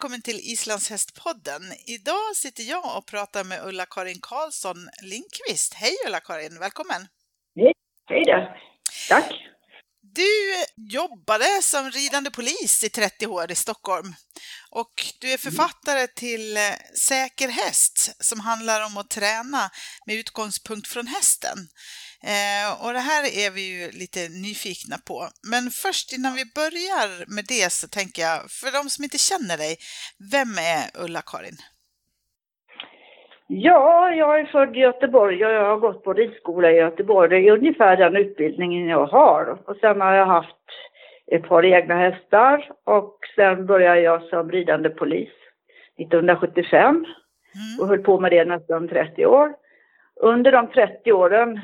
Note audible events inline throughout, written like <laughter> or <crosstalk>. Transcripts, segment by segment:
välkommen till Islandshästpodden. Idag sitter jag och pratar med Ulla-Karin Karlsson Lindqvist. Hej Ulla-Karin, välkommen! Hej, hej där! Tack! Du jobbade som ridande polis i 30 år i Stockholm och du är författare till eh, Säker häst som handlar om att träna med utgångspunkt från hästen. Eh, och det här är vi ju lite nyfikna på. Men först innan vi börjar med det så tänker jag, för de som inte känner dig, vem är Ulla-Karin? Ja, jag är född i Göteborg och jag har gått på ridskola i Göteborg. Det är ungefär den utbildningen jag har. Och sen har jag haft ett par egna hästar och sen började jag som ridande polis 1975 mm. och höll på med det nästan 30 år. Under de 30 åren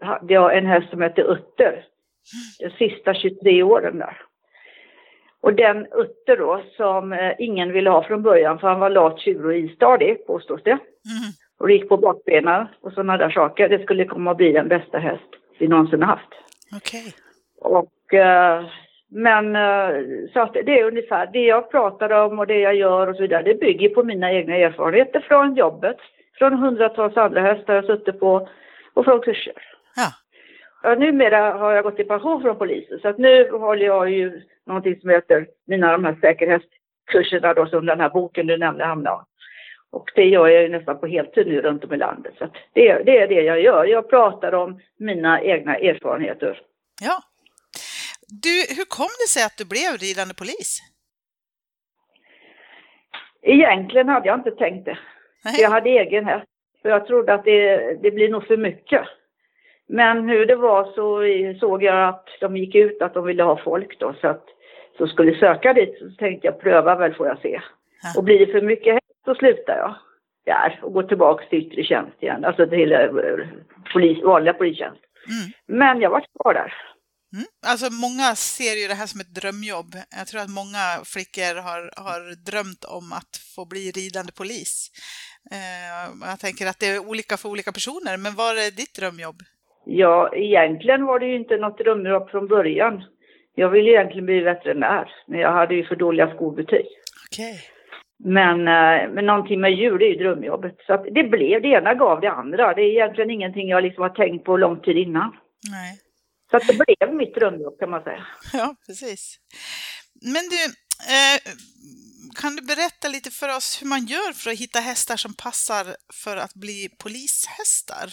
hade jag en häst som hette Utter. De sista 23 åren där. Och den Utter då som eh, ingen ville ha från början för han var lat, tjurig och istadig påstås det. Mm. Och gick på bakbenen och sådana där saker. Det skulle komma att bli den bästa häst vi någonsin haft. Okej. Okay. Och men eh, så att det är ungefär det jag pratar om och det jag gör och så vidare. Det bygger på mina egna erfarenheter från jobbet. Från hundratals andra hästar jag suttit på och från kurser. Ja. Ja, numera har jag gått i pension från polisen så att nu håller jag ju någonting som heter mina de här säkerhetskurserna då som den här boken du nämnde hamnar. Och det gör jag ju nästan på heltid nu runt om i landet. Så det, det är det jag gör. Jag pratar om mina egna erfarenheter. Ja. Du, hur kom det sig att du blev ridande polis? Egentligen hade jag inte tänkt det. Nej. Jag hade egen häst. För jag trodde att det, det blir nog för mycket. Men hur det var så såg jag att de gick ut att de ville ha folk då så att så skulle söka dit så tänkte jag pröva väl får jag se. Ja. Och blir det för mycket häst så slutar jag där och går tillbaka till yttre tjänst igen, alltså till eh, polis, vanliga polistjänst. Mm. Men jag var kvar där. Mm. Alltså många ser ju det här som ett drömjobb. Jag tror att många flickor har, har drömt om att få bli ridande polis. Eh, jag tänker att det är olika för olika personer, men var är ditt drömjobb? Ja, egentligen var det ju inte något drömjobb från början. Jag ville egentligen bli veterinär, men jag hade ju för dåliga skolbetyg. Okay. Men, eh, men någonting med djur, det är ju drömjobbet. Så det blev, det ena gav det andra. Det är egentligen ingenting jag liksom har tänkt på lång tid innan. Nej. Så att det blev mitt drömjobb kan man säga. <laughs> Ja, precis. Men du, eh, kan du berätta lite för oss hur man gör för att hitta hästar som passar för att bli polishästar?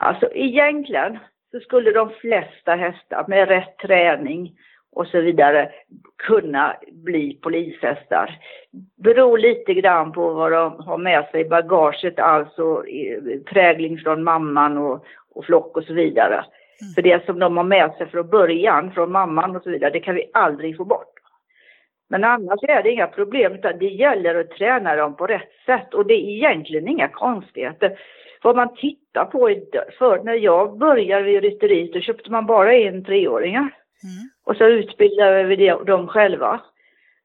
Alltså egentligen så skulle de flesta hästar med rätt träning och så vidare kunna bli polishästar. Beror lite grann på vad de har med sig i bagaget, alltså prägling från mamman och, och flock och så vidare. Mm. För det som de har med sig från början, från mamman och så vidare, det kan vi aldrig få bort. Men annars är det inga problem, utan det gäller att träna dem på rätt sätt och det är egentligen inga konstigheter. Vad man tittar på, för när jag började vid rytteriet då köpte man bara in treåringar. Mm. Och så utbildade vi dem själva.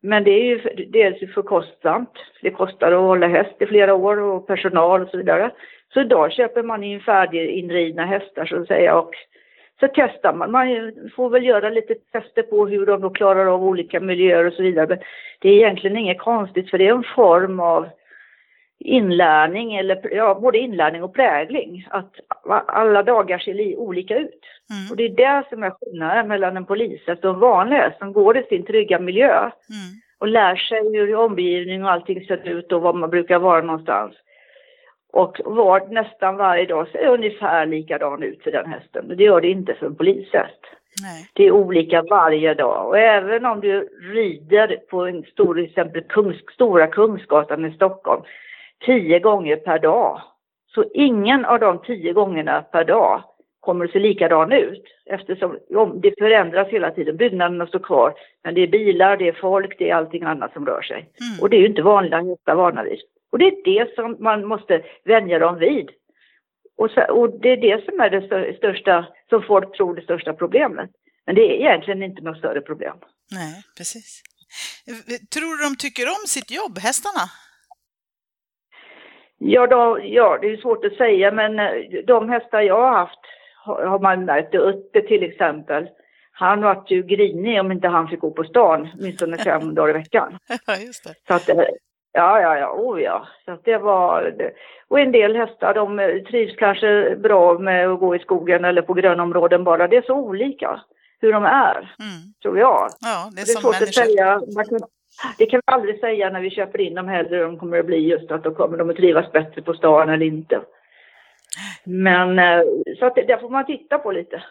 Men det är ju dels för kostsamt. Det kostar att hålla häst i flera år och personal och så vidare. Så idag köper man in färdiginridna hästar så att säga och så testar man. Man får väl göra lite tester på hur de då klarar av olika miljöer och så vidare. Men det är egentligen inget konstigt för det är en form av inlärning eller ja, både inlärning och prägling. Att alla dagar ser olika ut. Mm. Och det är det som är skillnaden mellan en polishäst och en vanlig häst som går i sin trygga miljö mm. och lär sig hur omgivning och allting ser ut och var man brukar vara någonstans. Och var, nästan varje dag ser ungefär likadan ut för den hästen. Men det gör det inte för en polishäst. Nej. Det är olika varje dag. Och även om du rider på en stor, till exempel Kungs, Stora Kungsgatan i Stockholm tio gånger per dag. Så ingen av de tio gångerna per dag kommer att se likadan ut eftersom det förändras hela tiden. Byggnaderna står kvar, men det är bilar, det är folk, det är allting annat som rör sig. Mm. Och det är ju inte vanliga hästar vana vid. Och det är det som man måste vänja dem vid. Och, så, och, det är det som är det största, som folk tror det största problemet. Men det är egentligen inte något större problem. Nej, precis. Tror du de tycker om sitt jobb, hästarna? Ja, då, ja, det är svårt att säga, men eh, de hästar jag har haft har man märkt. Utte till exempel. han var ju grinig om inte han fick gå på stan, åtminstone fem <laughs> dagar i veckan. Ja, just det. Så att, eh, ja, ja, ja, oh ja. Så att det var, och en del hästar de trivs kanske bra med att gå i skogen eller på grönområden bara. Det är så olika hur de är, Mm. tror jag. Ja, det är, Det är som svårt att människor. säga. Man kan, det kan vi aldrig säga när vi köper in dem heller, de kommer att bli just att då kommer de att trivas bättre på stan eller inte. Men eh, så att det, där får man titta på lite.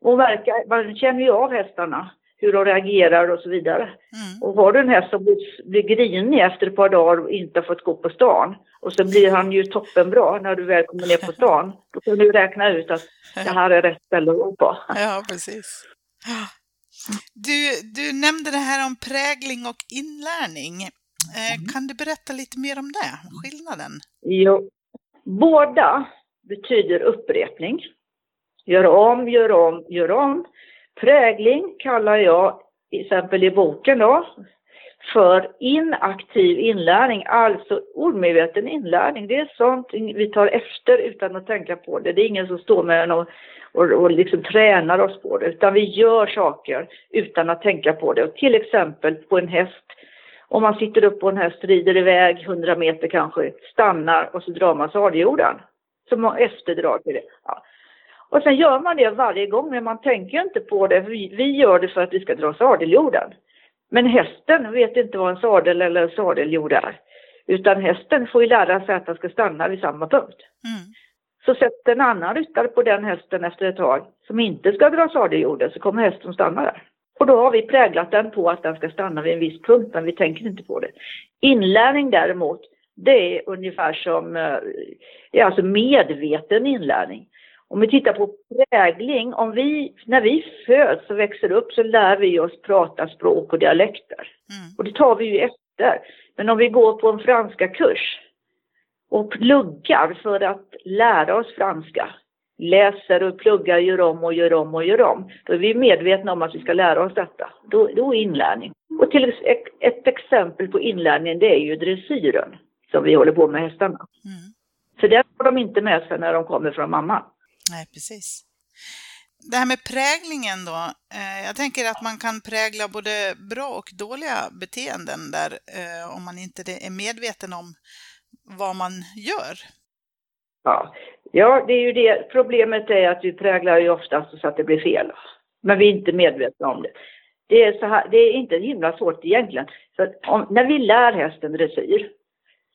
Och verka, man känner ju av hästarna, hur de reagerar och så vidare. Mm. Och har du en häst som blir, blir grinig efter ett par dagar och inte fått gå på stan och så blir han ju toppenbra när du väl kommer ner på stan. Då kan du räkna ut att det här är rätt ställe att gå på. Ja, precis. Du, du nämnde det här om prägling och inlärning. Eh, Kan du berätta lite mer om det? Skillnaden? Jo, båda betyder upprepning. Gör om, gör om, gör om. Prägling kallar jag, till exempel i boken då, för inaktiv inlärning, alltså omedveten inlärning. Det är sånt vi tar efter utan att tänka på det. Det är ingen som står med en och, och, och liksom tränar oss på det, utan vi gör saker utan att tänka på det. Och till exempel på en häst, om man sitter upp på en häst, rider iväg 100 meter kanske, stannar och så drar man sadeljorden. Som efterdrag till det. Ja. Och sen gör man det varje gång, men man tänker inte på det. Vi, vi gör det för att vi ska dra sadeljorden. Men hästen vet inte vad en sadel eller en sadeljord är. Utan hästen får ju lära sig att den ska stanna vid samma punkt. Mm. Så sätter en annan ryttare på den hästen efter ett tag som inte ska dra sadeljorden så kommer hästen stanna där. Och då har vi präglat den på att den ska stanna vid en viss punkt men vi tänker inte på det. Inlärning däremot, det är ungefär som, eh, det är alltså medveten inlärning. Om vi tittar på prägling, om vi, när vi föds och växer upp så lär vi oss prata språk och dialekter. Mm. Och det tar vi ju efter. Men om vi går på en franska kurs och pluggar för att lära oss franska, läser och pluggar, gör om och gör om och gör om, då är vi medvetna om att vi ska lära oss detta. Då, då är inlärning. Och till ett, ett exempel på inlärning det är ju dressyren som vi håller på med hästarna. Mm. För den får de inte med sig när de kommer från mamma. Nej, precis. Det här med präglingen då. Eh, jag tänker att man kan prägla både bra och dåliga beteenden där eh, om man inte är medveten om vad man gör. Ja. ja, det är ju det. Problemet är att vi präglar ju oftast så att det blir fel. Men vi är inte medvetna om det. Det är, så här, det är inte himla svårt egentligen. Så om, när vi lär hästen dressyr,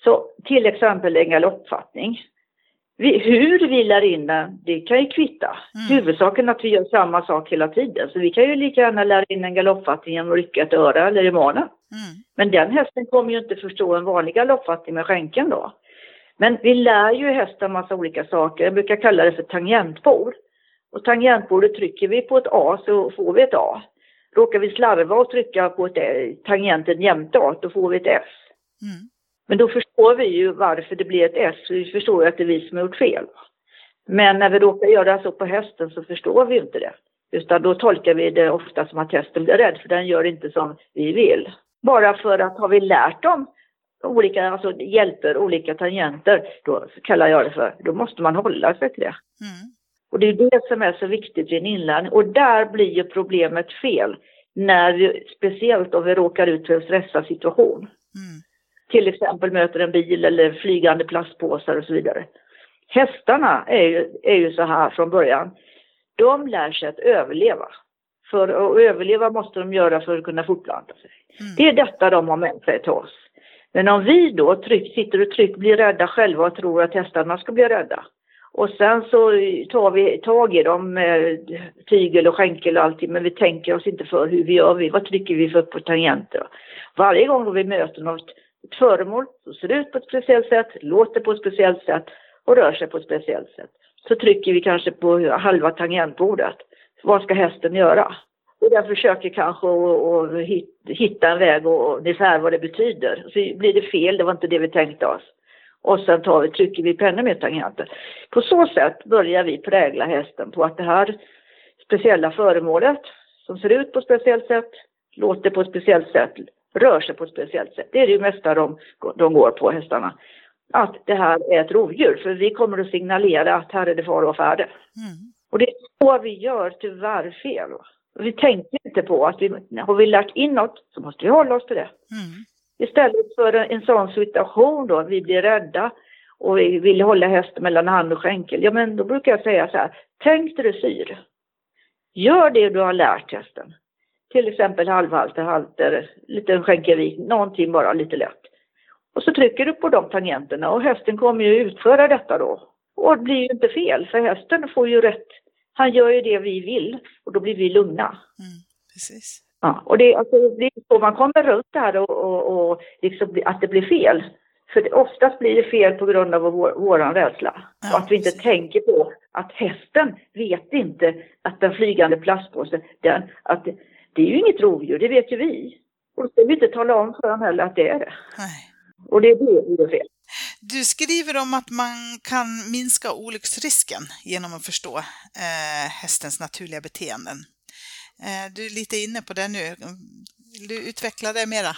så till exempel en galoppfattning. Vi, hur vi lär in den, det kan ju kvitta. Mm. Huvudsaken är att vi gör samma sak hela tiden. Så vi kan ju lika gärna lära in en galoppfattning genom att rycka ett öra eller i manen. Mm. Men den hästen kommer ju inte förstå en vanlig galoppfattning med skänken då. Men vi lär ju hästen massa olika saker. Jag brukar kalla det för tangentbord. Och tangentbordet trycker vi på ett A så får vi ett A. Råkar vi slarva och trycka på ett, eh, tangenten jämte A, då får vi ett S. Mm. Men då förstår vi ju varför det blir ett S, för vi förstår ju att det är vi som har gjort fel. Men när vi råkar göra så på hästen så förstår vi ju inte det. Utan då tolkar vi det ofta som att hästen blir rädd, för den gör inte som vi vill. Bara för att har vi lärt dem olika, alltså hjälper, olika tangenter, då kallar jag det för, då måste man hålla sig till det. Mm. Och det är det som är så viktigt i en inlärning. Och där blir ju problemet fel. När vi, speciellt om vi råkar ut för en stressad situation. Mm. Till exempel möter en bil eller flygande plastpåsar och så vidare. Hästarna är ju, är ju så här från början. De lär sig att överleva. För att överleva måste de göra för att kunna fortplanta sig. Mm. Det är detta de har med sig till oss. Men om vi då tryck, sitter och tryck, blir rädda själva och tror att hästarna ska bli rädda. Och sen så tar vi tag i dem med tygel och skänkel och allting, men vi tänker oss inte för hur vi gör, vi, vad trycker vi för på tangenter. Varje gång vi möter något ett föremål som ser ut på ett speciellt sätt, låter på ett speciellt sätt och rör sig på ett speciellt sätt, så trycker vi kanske på halva tangentbordet. Vad ska hästen göra? Och den försöker kanske att hitta en väg och ungefär vad det betyder. Så blir det fel, det var inte det vi tänkte oss. Och sen tar vi, trycker vi på ännu mer tangenter. På så sätt börjar vi prägla hästen på att det här speciella föremålet som ser ut på ett speciellt sätt, låter på ett speciellt sätt, rör sig på ett speciellt sätt. Det är det mesta de, de går på, hästarna. Att det här är ett rovdjur, för vi kommer att signalera att här är det fara och färde. Mm. Och det är så vi gör tyvärr fel. Vi tänker inte på att vi, har vi lärt in något så måste vi hålla oss till det. Mm. Istället för en, en sån situation då, vi blir rädda och vi vill hålla hästen mellan hand och skänkel. Ja, men då brukar jag säga så här, tänk dressyr. Gör det du har lärt hästen. Till exempel halvhalter, halter, lite skänkelvik, någonting bara lite lätt. Och så trycker du på de tangenterna och hästen kommer ju utföra detta då. Och det blir ju inte fel, för hästen får ju rätt. Han gör ju det vi vill och då blir vi lugna. Mm. Precis. Ja, och det, alltså, det är så man kommer runt det här och, och, och liksom att det blir fel. För det, oftast blir det fel på grund av vår, våran rädsla. Ja, att vi inte precis. tänker på att hästen vet inte att den flygande plastpåsen, den, att det, är ju inget rovdjur, det vet ju vi. Och då ska vi inte tala om för dem heller att det är det. Nej. Och det är det som är fel. Du skriver om att man kan minska olycksrisken genom att förstå eh, hästens naturliga beteenden. Eh, du är lite inne på det nu. Vill du utveckla det mera?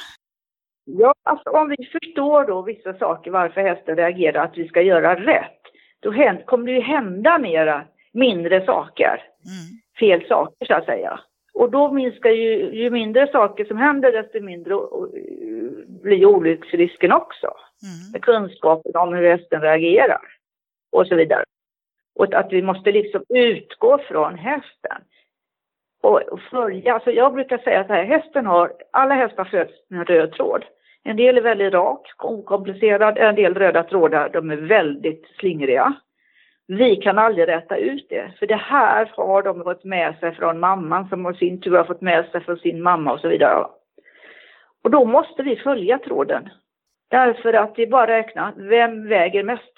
Ja, alltså om vi förstår då vissa saker varför hästen reagerar att vi ska göra rätt, då hän- kommer det ju hända mera mindre saker. Mm. fel saker så att säga. Och då minskar ju, ju mindre saker som händer desto mindre o- o- blir olycksrisken också. Mm. Med kunskapen om hur hästen reagerar och så vidare. Och att vi måste liksom utgå från hästen. Och och följa, alltså jag brukar säga så här, hästen har, alla hästar föds med en röd tråd. En del är väldigt rak, okomplicerad, en del röda trådar, de är väldigt slingriga. Vi kan aldrig rätta ut det, för det här har de fått med sig från mamman som i sin tur har fått med sig från sin mamma och så vidare. Och då måste vi följa tråden. Därför att det är bara att räkna, vem väger mest?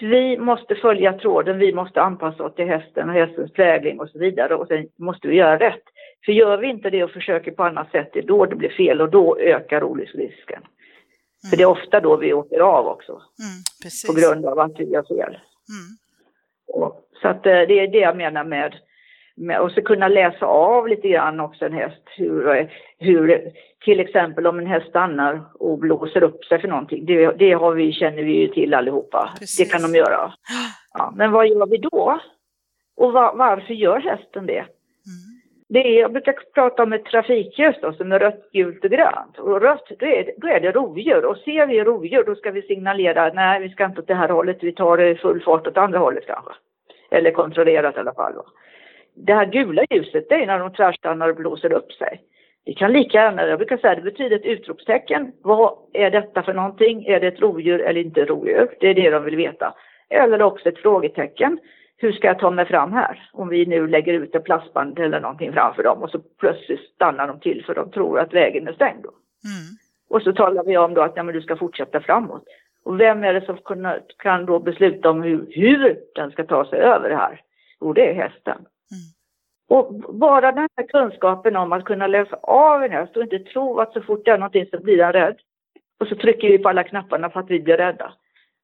Vi måste följa tråden, vi måste anpassa oss till hästen och hästens vägning och så vidare och sen måste vi göra rätt. För gör vi inte det och försöker på annat sätt, det är då det blir fel och då ökar olycksrisken. För det är ofta då vi åker av också, Mm. På grund av att vi gör fel. Mm. Så att eh, det är det jag menar med, med och så kunna läsa av lite grann också en häst. Hur, hur till exempel om en häst stannar och blåser upp sig för någonting. Det, det har vi, känner vi ju till allihopa. Precis. Det kan de göra. <gasps> Ja, men vad gör vi då? Och va, varför gör hästen det? Det är, jag brukar prata om ett trafikljus då, som är rött, gult och grönt. Och rött, då är, det- då är det rovdjur. Och ser vi rovdjur, då ska vi signalera, nej vi ska inte åt det här hållet, vi tar det i full fart åt andra hållet kanske. Eller kontrollerat i alla fall. Då. Det här gula ljuset, det är när de tvärstannar och blåser upp sig. Det kan lika gärna, jag brukar säga det betyder ett utropstecken. Vad är detta för någonting? Är det ett rovdjur eller inte rovdjur? Det är det de vill veta. Eller också ett frågetecken. Hur ska jag ta mig fram här? Om vi nu lägger ut en plastband eller någonting framför dem och så plötsligt stannar de till för de tror att vägen är stängd. Mm. Och så talar vi om då att ja, men du ska fortsätta framåt. Och vem är det som kan, kan då besluta om hur, hur den ska ta sig över det här? Jo, det är hästen. Mm. Och bara den här kunskapen om att kunna läsa av en häst och inte tro att så fort det är någonting så blir den rädd. Och så trycker vi på alla knapparna för att vi blir rädda.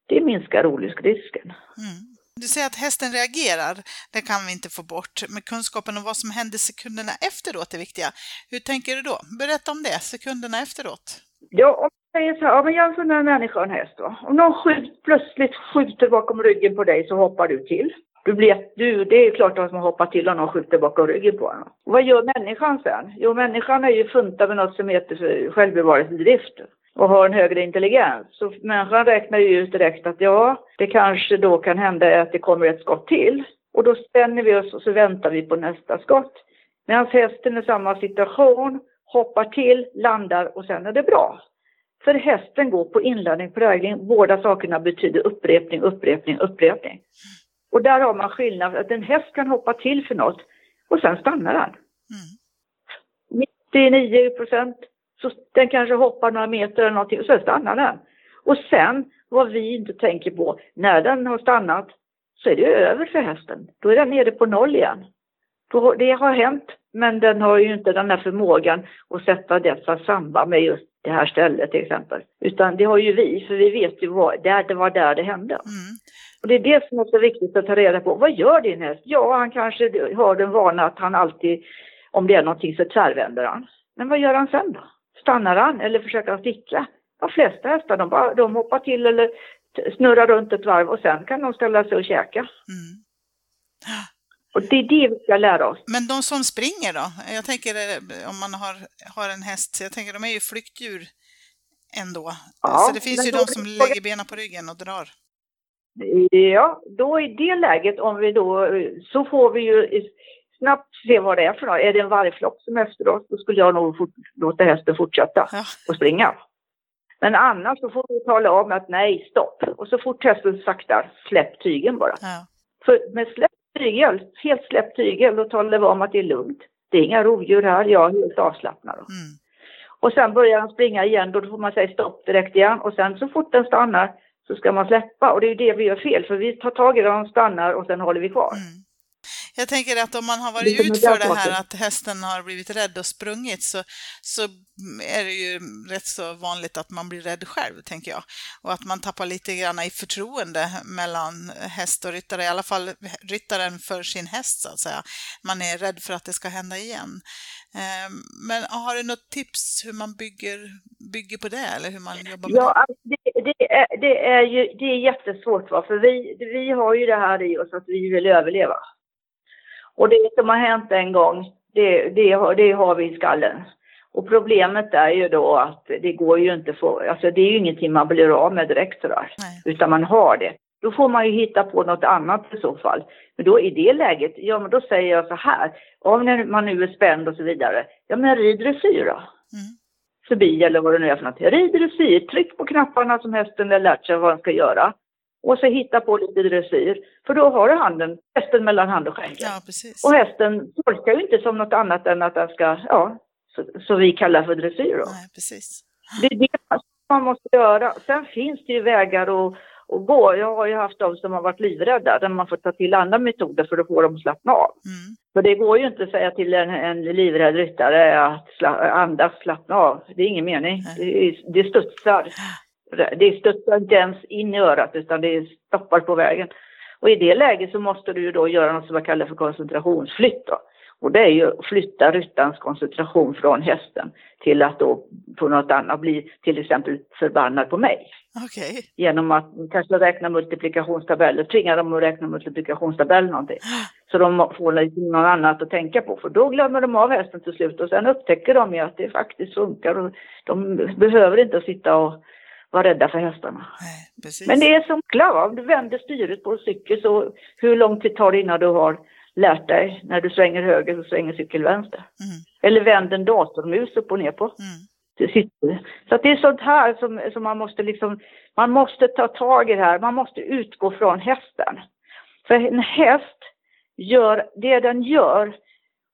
Det minskar olycksrisken. Mm. Du säger att hästen reagerar, det kan vi inte få bort, men kunskapen om vad som händer sekunderna efteråt är viktiga. Hur tänker du då? Berätta om det, sekunderna efteråt. Ja, om jag säger så här, om jag jämför med en människa och en häst då. Om någon skjut, plötsligt skjuter bakom ryggen på dig så hoppar du till. Du blir, du, det är klart att man hoppar till om någon skjuter bakom ryggen på honom. Och vad gör människan sen? Jo, människan är ju funtad med något som heter självbevarelsedrift och har en högre intelligens. Så människan räknar ju ut direkt att ja, det kanske då kan hända att det kommer ett skott till. Och då spänner vi oss och så väntar vi på nästa skott. Medan hästen i samma situation hoppar till, landar och sen är det bra. För hästen går på inlärning, prägling. Båda sakerna betyder upprepning, upprepning, upprepning. Och där har man skillnad, att en häst kan hoppa till för något och sen stannar den. Mm. 99 procent, så den kanske hoppar några meter eller någonting och sen stannar den. Och sen, vad vi inte tänker på, när den har stannat så är det över för hästen. Då är den nere på noll igen. Då, det har hänt, men den har ju inte den här förmågan att sätta dessa samband med just det här stället till exempel. Utan det har ju vi, för vi vet ju vad, där, det var där det hände. Mm. Och det är det som är så viktigt att ta reda på. Vad gör din häst? Ja, han kanske har den vana att han alltid, om det är någonting så tvärvänder han. Men vad gör han sen då? Stannar han eller försöker han sticka? De flesta hästar de, bara, de hoppar till eller snurrar runt ett varv och sen kan de ställa sig och käka. Mm. Och det är det vi ska lära oss. Men de som springer då? Jag tänker eh, om man har, har en häst, jag tänker de är ju flyktdjur ändå. Ja, så det finns ju de som lägger benen på ryggen och drar. Ja, då i det läget om vi då, så får vi ju snabbt se vad det är för något. Är det en vargflock som är efter oss, då skulle jag nog fort, låta hästen fortsätta ja. och springa. Men annars så får vi tala om att nej, stopp. Och så fort hästen saktar, släpp tygen bara. Ja. För med släpp tygel, helt släppt tygel, då talar vi om att det är lugnt. Det är inga rovdjur här, jag är helt avslappnad. Mm. Och sen börjar den springa igen, då får man säga stopp direkt igen. Och sen så fort den stannar så ska man släppa. Och det är det vi gör fel, för vi tar tag i den stannar och sen håller vi kvar. Mm. Jag tänker att om man har varit ut för det här att hästen har blivit rädd och sprungit så, så är det ju rätt så vanligt att man blir rädd själv, tänker jag. Och att man tappar lite grann i förtroende mellan häst och ryttare, i alla fall ryttaren för sin häst så att säga. Man är rädd för att det ska hända igen. Ehm, men har du något tips hur man bygger, bygger på det eller hur man jobbar med ja, det? Alltså det, det, är, det är ju det är jättesvårt va? för vi, vi har ju det här i oss att vi vill överleva. Och det som har hänt en gång, det, det, det har vi i skallen. Och problemet är ju då att det går ju inte för, alltså det är ju ingenting man blir av med direkt sådär. Nej. Utan man har det. Då får man ju hitta på något annat i så fall. Men då i det läget, ja men då säger jag så här, om man nu är spänd och så vidare, ja men rid dressyr då. Mm. Förbi eller vad det nu är för något. Rid dressyr, tryck på knapparna som hästen har lärt sig vad den ska göra och så hitta på lite dressyr. För då har du handen, hästen mellan hand och skänkel. Ja, och hästen tolkar ju inte som något annat än att den ska, ja, så, så vi kallar för dressyr då. Nej, precis. Det är det man måste göra. Sen finns det ju vägar att, att gå. Jag har ju haft de som har varit livrädda, där man får ta till andra metoder för att få dem att slappna av. Mm. För det går ju inte att säga till en, en livrädd ryttare att sla, andas, slappna av. Det är ingen mening. Det, det studsar. Det stöttar inte ens in i örat utan det stoppar på vägen. Och i det läget så måste du ju då göra något som man kallar för koncentrationsflytt då. Och det är ju att flytta ryttarens koncentration från hästen till att då på något annat bli till exempel förbannad på mig. Okay. Genom att kanske räkna multiplikationstabeller, tvinga dem att räkna multiplikationstabell någonting. Så de får något annat att tänka på, för då glömmer de av hästen till slut och sen upptäcker de ju att det faktiskt funkar och de behöver inte sitta och vara rädda för hästarna. Nej, Men det är som klav, du vänder styret på en cykel så hur lång tid tar det innan du har lärt dig när du svänger höger så svänger cykel vänster. Mm. Eller vänd en datormus upp och ner på. Mm. Så det är sånt här som, som man måste liksom, man måste ta tag i det här, man måste utgå från hästen. För en häst gör det den gör,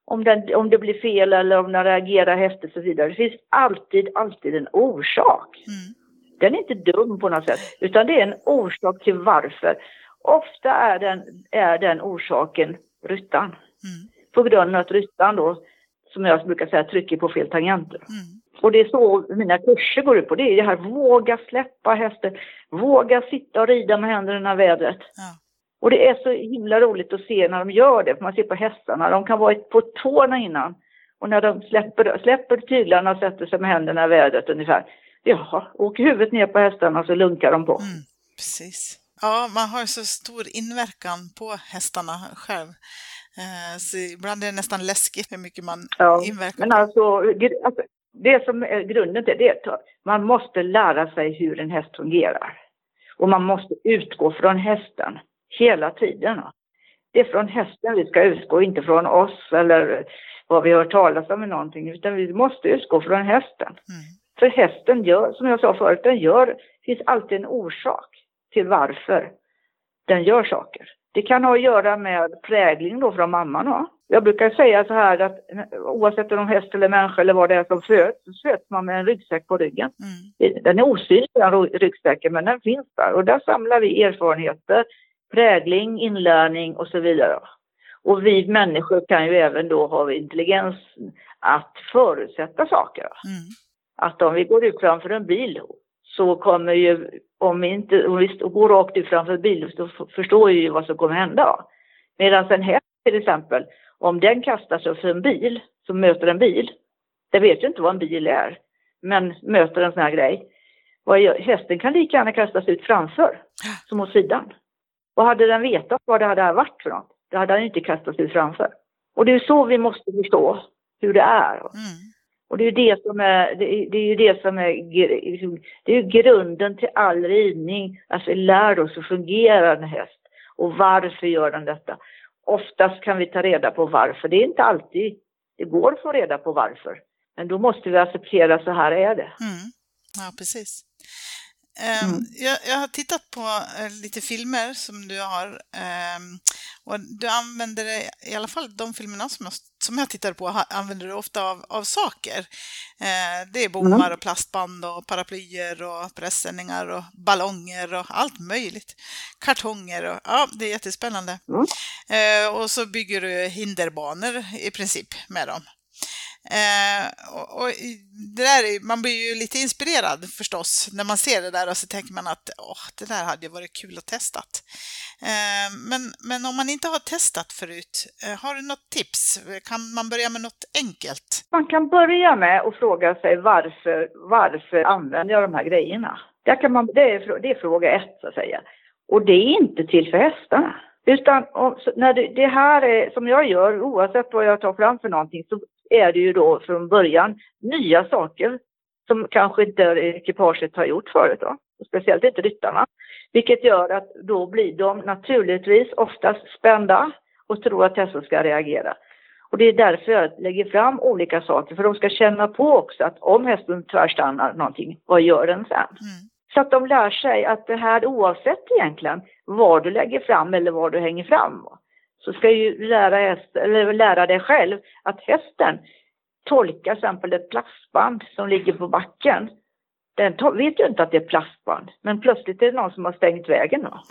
om, den, om det blir fel eller om den reagerar häftigt och så vidare. Det finns alltid, alltid en orsak. Mm. Den är inte dum på något sätt, utan det är en orsak till varför. Ofta är den, är den orsaken ryttan. Mm. På grund av att ryttan då, som jag brukar säga, trycker på fel tangenter. Mm. Och det är så mina kurser går ut på. Det är det här, våga släppa hästen, våga sitta och rida med händerna i vädret. Ja. Och det är så himla roligt att se när de gör det, för man ser på hästarna, de kan vara på tårna innan. Och när de släpper, släpper tyglarna och sätter sig med händerna i vädret ungefär, ja, åker huvudet ner på hästarna så lunkar de på. Mm, precis. Ja, man har så stor inverkan på hästarna själv. Eh, så ibland är det nästan läskigt hur mycket man ja, inverkar. Men alltså, alltså, det som är grunden till det är att man måste lära sig hur en häst fungerar. Och man måste utgå från hästen hela tiden. Det är från hästen vi ska utgå, inte från oss eller vad vi har hört talas om eller någonting, utan vi måste utgå från hästen. Mm. För hästen gör, som jag sa förut, den gör, det finns alltid en orsak till varför den gör saker. Det kan ha att göra med prägling då från mamman. Då. Jag brukar säga så här att oavsett om häst eller människa eller vad det är som föds, så föds man med en ryggsäck på ryggen. Mm. Den är osynlig den ryggsäcken men den finns där och där samlar vi erfarenheter, prägling, inlärning och så vidare. Och vi människor kan ju även då ha intelligens att förutsätta saker. Mm att om vi går ut framför en bil så kommer ju, om vi, inte, om vi går rakt ut framför en bil så förstår vi ju vad som kommer hända. Medan en häst till exempel, om den kastar sig för en bil, som möter en bil, den vet ju inte vad en bil är, men möter en sån här grej. Hästen kan lika gärna kastas ut framför som åt sidan. Och hade den vetat vad det hade varit för något, då hade han inte kastat sig framför. Och det är så vi måste förstå hur det är. Mm. Och det är ju det som är, det är, det är ju det som är, liksom, det är ju grunden till all ridning. Alltså vi lär oss hur fungerar en häst. Och varför gör den detta? Oftast kan vi ta reda på varför. Det är inte alltid det går att få reda på varför. Men då måste vi acceptera så här är det. Mm. Ja, precis. Mm. Jag, jag, har tittat på eh, lite filmer som du har um, och du använder i alla fall de filmerna som jag, som jag tittar på använder du ofta av, av saker. Uh, det är bommar mm. och plastband och paraplyer och pressändningar och ballonger och allt möjligt. Kartonger och ja, det är jättespännande. Mm. Uh, och så bygger du hinderbanor i princip med dem. Eh, och, och det där är, man blir ju lite inspirerad förstås när man ser det där och så tänker man att åh, det där hade ju varit kul att testa. Eh, men, men om man inte har testat förut, eh, har du något tips? Kan man börja med något enkelt? Man kan börja med att fråga sig varför, varför använder jag de här grejerna? Där kan man, det, är, det är fråga ett så att säga. Och det är inte till för hästarna. Utan när det, det, här är, som jag gör, oavsett vad jag tar fram för någonting, så är det ju då från början nya saker som kanske inte ekipaget har gjort förut då. Speciellt inte ryttarna. Vilket gör att då blir de naturligtvis oftast spända och tror att hästen ska reagera. Och det är därför jag lägger fram olika saker, för de ska känna på också att om hästen tvärstannar någonting, vad gör den sen? Mm. Så att de lär sig att det här oavsett egentligen vad du lägger fram eller vad du hänger fram, så ska ju lära, häst, eller lära dig själv att hästen tolkar till exempel ett plastband som ligger på backen. Den vet ju inte att det är plastband, men plötsligt är det någon som har stängt vägen. Då. Mm.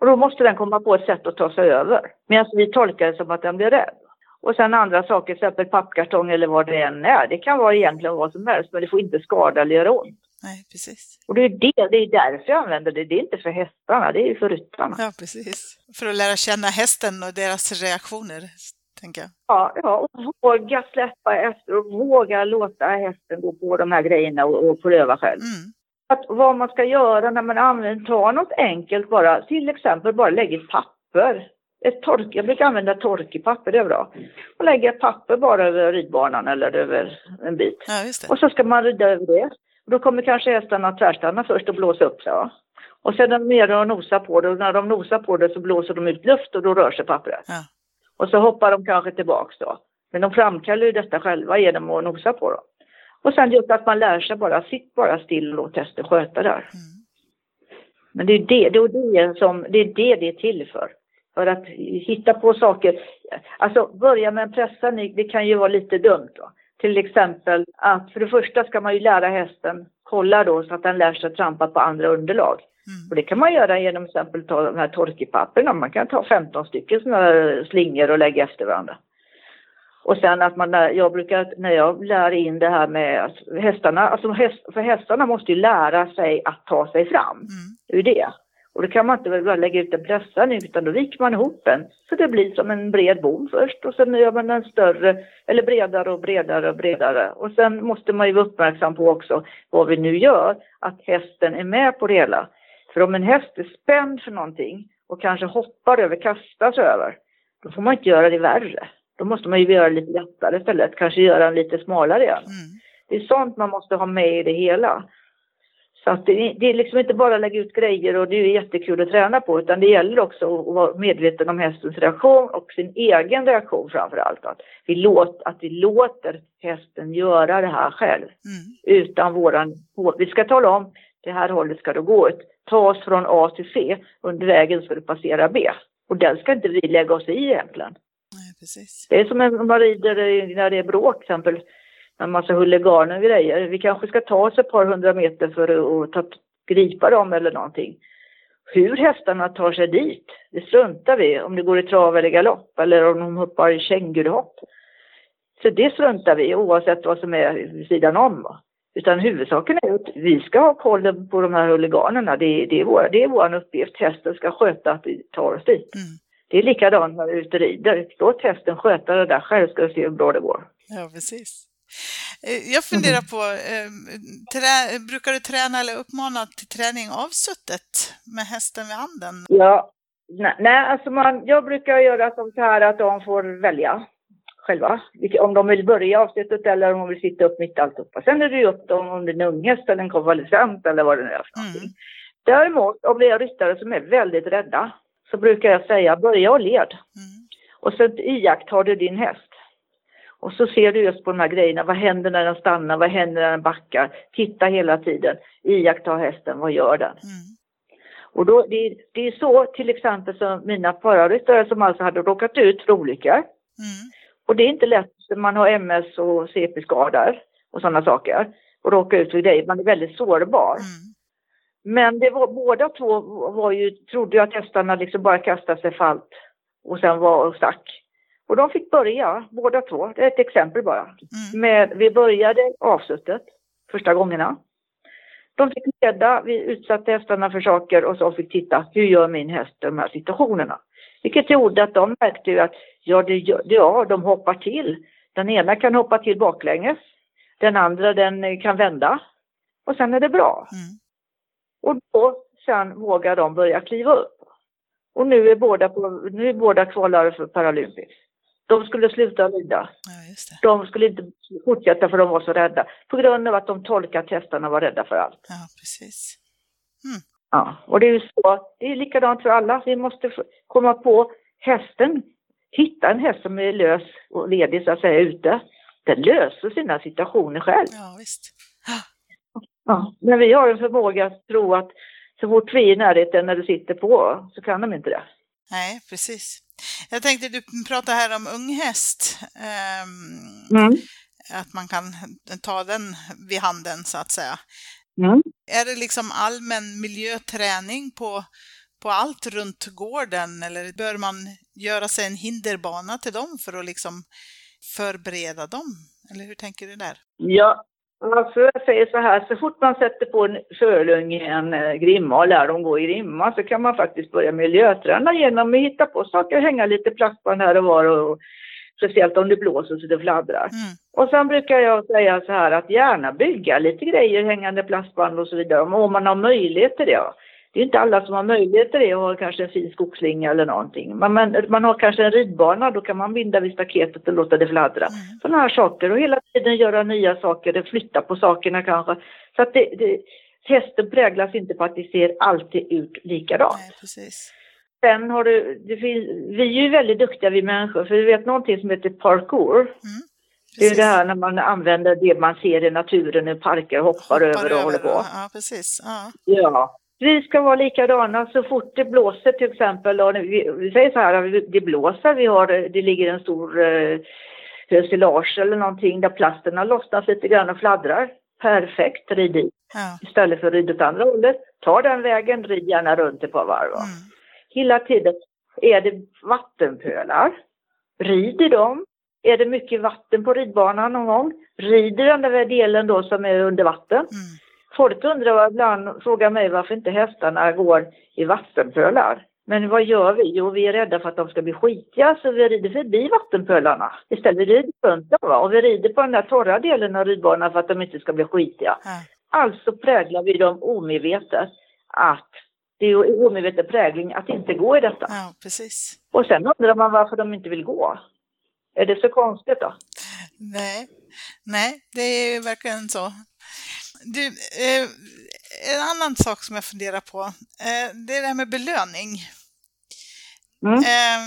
Och då måste den komma på ett sätt att ta sig över. Medan vi tolkar det som att den blir rädd. Och sen andra saker, till exempel pappkartong eller vad det än är. Det kan vara egentligen vad som helst, men det får inte skada eller göra ont. Nej, precis. Och det är, det, det är därför jag använder det. Det är inte för hästarna, det är för ryttarna. Ja, precis. För att lära känna hästen och deras reaktioner, tänker jag. Ja, ja och våga släppa efter och våga låta hästen gå på de här grejerna och, och pröva själv. Mm. Att vad man ska göra när man använder, ta något enkelt bara, till exempel bara lägga ett papper. Ett tork, jag brukar använda torkepapper, det är bra. Och lägga papper bara över ridbanan eller över en bit. Ja, och så ska man rida över det. Då kommer kanske hästarna tvärstanna först och blåsa upp sig. Ja. Och sedan är de nere och nosar på det och när de nosar på det så blåser de ut luft och då rör sig pappret. Ja. Och så hoppar de kanske tillbaks då. Men de framkallar ju detta själva genom att nosa på dem. Och sen just att man lär sig bara, sitt bara still och låt hästen sköta där. Mm. Men det är det, det, är det, som, det är det det är till för. För att hitta på saker. Alltså börja med en pressning, det kan ju vara lite dumt då. Till exempel att för det första ska man ju lära hästen kolla då så att den lär sig trampa på andra underlag. Mm. Och det kan man göra genom till exempel ta de här torkepapperna. Man kan ta 15 stycken sådana slingor och lägga efter varandra. Och sen att man, jag brukar, när jag lär in det här med att hästarna, alltså häst, för hästarna måste ju lära sig att ta sig fram. Mm. Det är ju det. Och då kan man inte bara lägga ut en pressad utan då viker man ihop den så det blir som en bred bom först och sen gör man den större eller bredare och bredare och bredare. Och sen måste man ju vara uppmärksam på också vad vi nu gör, att hästen är med på det hela. För om en häst är spänd för någonting och kanske hoppar över, kastas över, då får man inte göra det värre. Då måste man ju göra det lite lättare istället, kanske göra den lite smalare igen. Mm. Det är sånt man måste ha med i det hela. Så att det, det är liksom inte bara att lägga ut grejer och det är jättekul att träna på utan det gäller också att vara medveten om hästens reaktion och sin egen reaktion framför allt. Att vi, låt, att vi låter hästen göra det här själv mm. utan våran... Vi ska tala om det här hållet ska du gå ut. Ta oss från A till C. Under vägen ska du passera B. Och den ska inte vi lägga oss i egentligen. Nej, precis. Det är som när man rider när det är bråk till exempel en massa huliganer och grejer. Vi kanske ska ta oss ett par hundra meter för att ta, gripa dem eller någonting. Hur hästarna tar sig dit, det struntar vi om det går i trav eller galopp eller om de hoppar i känguruhopp. Så det struntar vi oavsett vad som är vid sidan om. Utan huvudsaken är att vi ska ha koll på de här huliganerna. Det, det, är vår, det är vår uppgift. Hästen ska sköta att vi tar oss dit. Mm. Det är likadant när vi är ute och rider. Låt hästen sköta det där själv ska du se hur bra det går. Ja, precis. Eh, jag funderar på, eh, trä, brukar du träna eller uppmana till träning avsuttet med hästen vid handen? Ja, Nej, nej alltså man, jag brukar göra som så här att de får välja själva. Om de vill börja avsnittet eller om de vill sitta upp mitt alltihopa. Sen är det ju upp dem om det är en unghäst eller en konvalescent eller vad det nu är för någonting. Mm. Däremot om det är ryttare som är väldigt rädda så brukar jag säga börja och led. Mm. Och sen iakttar du din häst. Och så ser du just på de här grejerna. Vad händer när den stannar? Vad händer när den backar? Titta hela tiden. Iaktta hästen. Vad gör den? Mm. Och då, det, det, är så till exempel som mina förarryttare som alltså hade råkat ut för olyckor. Mm. Och det är inte lätt när man har MS och CP-skador och sådana saker. Och råka ut för grejer. Man är väldigt sårbar. Mm. Men det var, båda två var ju, trodde ju att hästarna liksom bara kastade sig falt och sen var och stack. Och de fick börja, båda två. Det är ett exempel bara. Mm. Med, vi började avsuttet första gångerna. De fick leda, vi utsatte hästarna för saker och så fick titta, hur gör min häst de här situationerna? Vilket gjorde att de märkte ju att, ja, det, ja, de hoppar till. Den ena kan hoppa till baklänges, den andra den kan vända och sen är det bra. Mm. Och då sen vågar de börja kliva upp. Och nu är båda, på, nu är båda kvalare för Paralympics. De skulle sluta rida. Ja, de skulle inte fortsätta för de var så rädda. På grund av att de tolkade att hästarna var rädda för allt. Ja, precis. Mm. Ja, och det är ju så. Det är likadant för alla. Vi måste komma på hästen. Hitta en häst som är lös och ledig så att säga ute. Den löser sina situationer själv. Ja, visst. Ja, men vi har en förmåga att tro att så fort vi är i närheten när du sitter på så kan de inte det. Nej, precis. Jag tänkte, du pratar här om unghäst. Um, mm. Att man kan ta den vid handen så att säga. Mm. Är det liksom allmän miljöträning på, på allt runt gården eller bör man göra sig en hinderbana till dem för att liksom förbereda dem? Eller hur tänker du där? Ja, Alltså jag säger så här, så fort man sätter på en fölung i en eh, grimma och lär dem gå i grimma så kan man faktiskt börja miljöträna genom att hitta på saker, hänga lite plastband här och var och, speciellt om det blåser så det fladdrar. Mm. Och sen brukar jag säga så här att gärna bygga lite grejer, hängande plastband och så vidare om man har möjlighet till det det är inte alla som har möjlighet till det och har kanske en fin skogsslinga eller någonting. Men man, man har kanske en ridbana, då kan man binda vid staketet och låta det fladdra. Mm. Sådana här saker och hela tiden göra nya saker, flytta på sakerna kanske. Så att det, det, hästen präglas inte på att det ser alltid ut likadant. Nej, precis. Sen har du, det finns, vi är ju väldigt duktiga vi människor, för vi vet någonting som heter parkour. Mm. Det är det här när man använder det man ser i naturen i parker, hoppar, hoppar över och över, håller på. Ja, precis. Ja. ja. Vi ska vara likadana så fort det blåser till exempel. Och vi, vi säger så här, det blåser, vi har, det ligger en stor eh, hösilage eller någonting där plasten har lossnat lite grann och fladdrar. Perfekt, rid i. Ja. Istället för att rida åt andra hållet, ta den vägen, rid gärna runt ett par varv. Mm. Hela tiden är det vattenpölar. Rid i dem. Är det mycket vatten på ridbanan någon gång, rid i den där delen då som är under vatten. Mm. Folk undrar ibland, frågar mig varför inte hästarna går i vattenpölar. Men vad gör vi? Jo, vi är rädda för att de ska bli skitiga så vi rider förbi vattenpölarna. Istället vi rider runt dem och vi rider på den där torra delen av ridbanan för att de inte ska bli skitiga. Mm. Alltså präglar vi dem omedvetet att det är omedveten prägling att inte gå i detta. Ja, precis. Och sen undrar man varför de inte vill gå. Är det så konstigt då? Nej, nej, det är verkligen så. Du, eh, en annan sak som jag funderar på, eh, det är det här med belöning. Mm. Eh,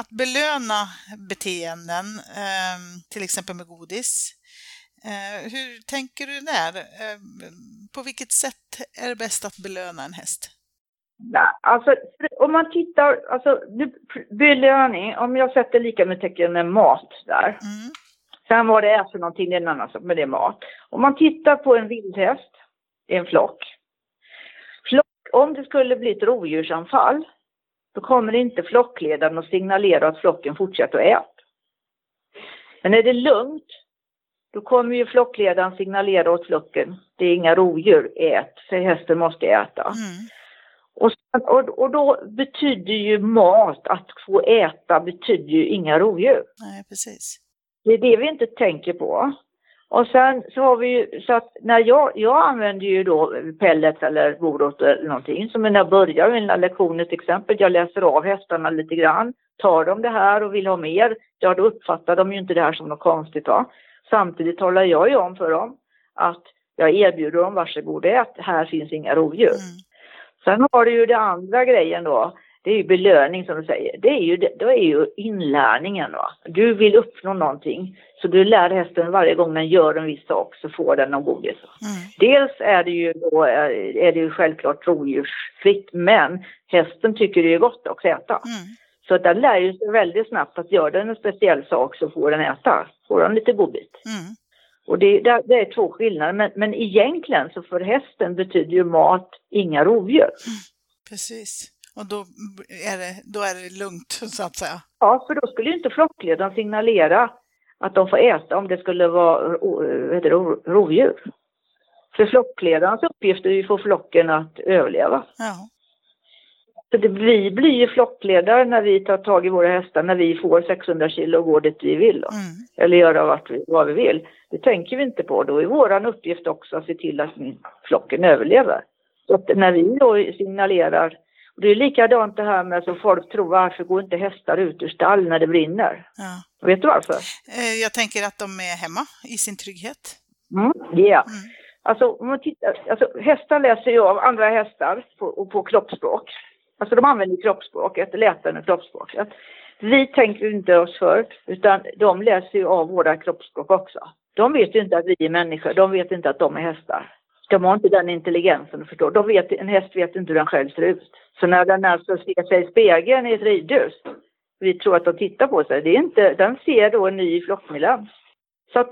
att belöna beteenden, ehm, till exempel med godis. Eh, hur tänker du där? Eh, på vilket sätt är det bäst att belöna en häst? Ja, alltså, om man tittar, alltså belöning, om jag sätter lika med tecken med mat där. Mm. Sen vad det är för någonting, det är en annan sak, men det är mat. Om man tittar på en vildhäst, det är en flock. flock. Om det skulle bli ett rovdjursanfall, då kommer inte flockledaren att signalera att flocken fortsätter att äta. Men är det lugnt, då kommer ju flockledaren signalera åt flocken, det är inga rovdjur, ät, för hästen måste äta. Mm. Och, och, och, då betyder ju mat, att få äta, betyder ju inga rovdjur. Nej, precis. Det är det vi inte tänker på. Och sen så har vi ju, så att när jag, jag använder ju då pellets eller morot eller någonting. Så när jag börjar mina lektioner till exempel, jag läser av hästarna lite grann. Tar de det här och vill ha mer, ja då uppfattar de ju inte det här som något konstigt va. Samtidigt talar jag ju om för dem att jag erbjuder dem varsågod ät, här finns inga rovdjur. Mm. Sen har du ju det andra grejen då, det är ju belöning som du säger. Det är ju, det är ju inlärningen. Va? Du vill uppnå någonting, så du lär hästen varje gång den gör en viss sak så får den någon godis. Mm. Dels är det ju då, är det ju självklart rovdjursfritt, men hästen tycker det är gott också att äta. Mm. Så den lär ju sig väldigt snabbt att gör den en speciell sak så får den äta, får den lite godbit. Mm. Och det, det, det, är två skillnader, men, men egentligen så för hästen betyder ju mat inga rovdjur. Mm. Precis. Och då är, det, då är det lugnt, <laughs> så att säga. Ja, för då skulle ju inte flockledaren signalera att de får äta om det skulle vara det, rovdjur. För flockledarens uppgift är ju att få flocken att överleva. Ja. Så det, vi blir ju flockledare när vi tar tag i våra hästar, när vi får 600 kilo och går dit vi vill. Mm. Eller göra vart vi, vad vi vill. Det tänker vi inte på. Då är vår uppgift också att se till att flocken överlever. Så att när vi då signalerar det är likadant det här med att folk tror varför går inte hästar ut ur stall när det brinner? Ja. Vet du varför? Eh, jag tänker att de är hemma i sin trygghet. Mm, yeah. Mm. Alltså, om man tittar, alltså, hästar läser ju av andra hästar på, på kroppsspråk. Alltså de använder kroppsspråket, läten och kroppsspråket. Vi tänker inte oss för, utan de läser ju av våra kroppsspråk också. De vet ju inte att vi är människor, de vet inte att de är hästar. De har inte den intelligensen, förstår. De vet, en häst vet inte hur den själv ser ut. Så när den alltså ser sig i spegeln i ett ridhus, vi tror att de tittar på sig, det är inte, den ser då en ny flockmiljö. Så att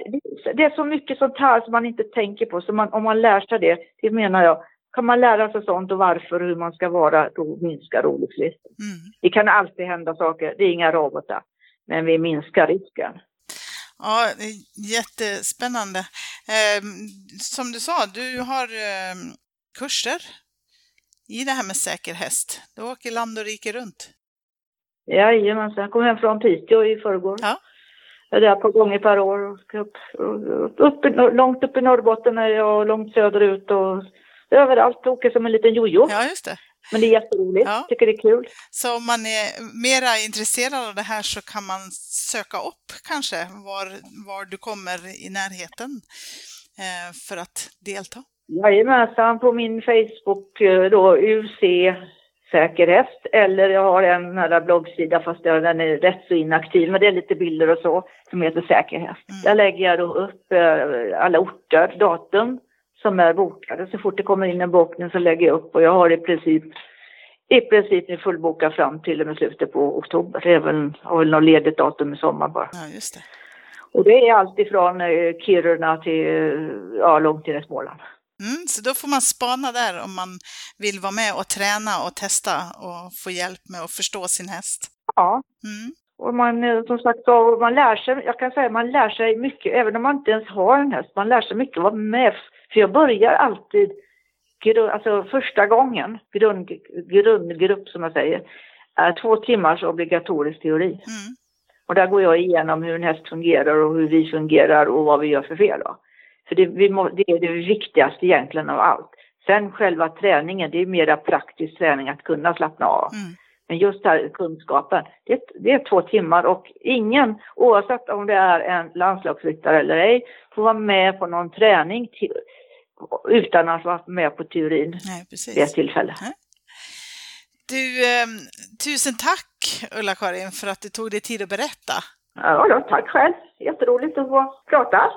det är så mycket sånt här som man inte tänker på, så man, om man lär sig det, det menar jag, kan man lära sig sånt och varför och hur man ska vara, då minskar olycksrisken. Mm. Det kan alltid hända saker, det är inga robotar, men vi minskar risken. Ja, jättespännande. Eh, som du sa, du har eh, kurser i det här med säker häst. Du åker land och rike runt. Jajamensan, jag kom hem från Piteå i förrgår. Ja. Jag är där ett par gånger per år. Upp, upp, långt upp i Norrbotten är jag, långt söderut och överallt. Åker som en liten jojo. Ja, just det. Men det är jätteroligt, ja. tycker det är kul. Så om man är mera intresserad av det här så kan man söka upp kanske var, var du kommer i närheten eh, för att delta? Jajamensan, på min Facebook eh, då, UC Säkerhäst, eller jag har en här bloggsida fast den är rätt så inaktiv, men det är lite bilder och så, som heter Säkerhäst. Mm. Där lägger jag då upp eh, alla orter, datum, som är bokade. Så fort det kommer in en bokning så lägger jag upp och jag har i princip i princip nu fullbokat fram till och med slutet på oktober. Väl, har väl något ledigt datum i sommar bara. Ja, just det. Och det är allt ifrån eh, Kiruna till, ja, långt in i Småland. Mm, så då får man spana där om man vill vara med och träna och testa och få hjälp med att förstå sin häst. Ja. Mm. Och man, eh, som sagt, man lär sig, jag kan säga man lär sig mycket, även om man inte ens har en häst, man lär sig mycket att vara med för jag börjar alltid, alltså första gången, grund, grundgrupp som jag säger, är två timmars obligatorisk teori. Mm. Och där går jag igenom hur en häst fungerar och hur vi fungerar och vad vi gör för fel. Då. För det, må, det är det viktigaste egentligen av allt. Sen själva träningen, det är mera praktisk träning att kunna slappna av. Mm. Men just här kunskapen, det, det, är två timmar och ingen, oavsett om det är en landslagsryttare eller ej, får vara med på någon träning utan att vara med på teorin Nej, precis. vid ett tillfälle. Nej. Du, eh, tusen tack Ulla-Karin för att du tog dig tid att berätta. Ja, då, tack själv. Jätteroligt att få prata.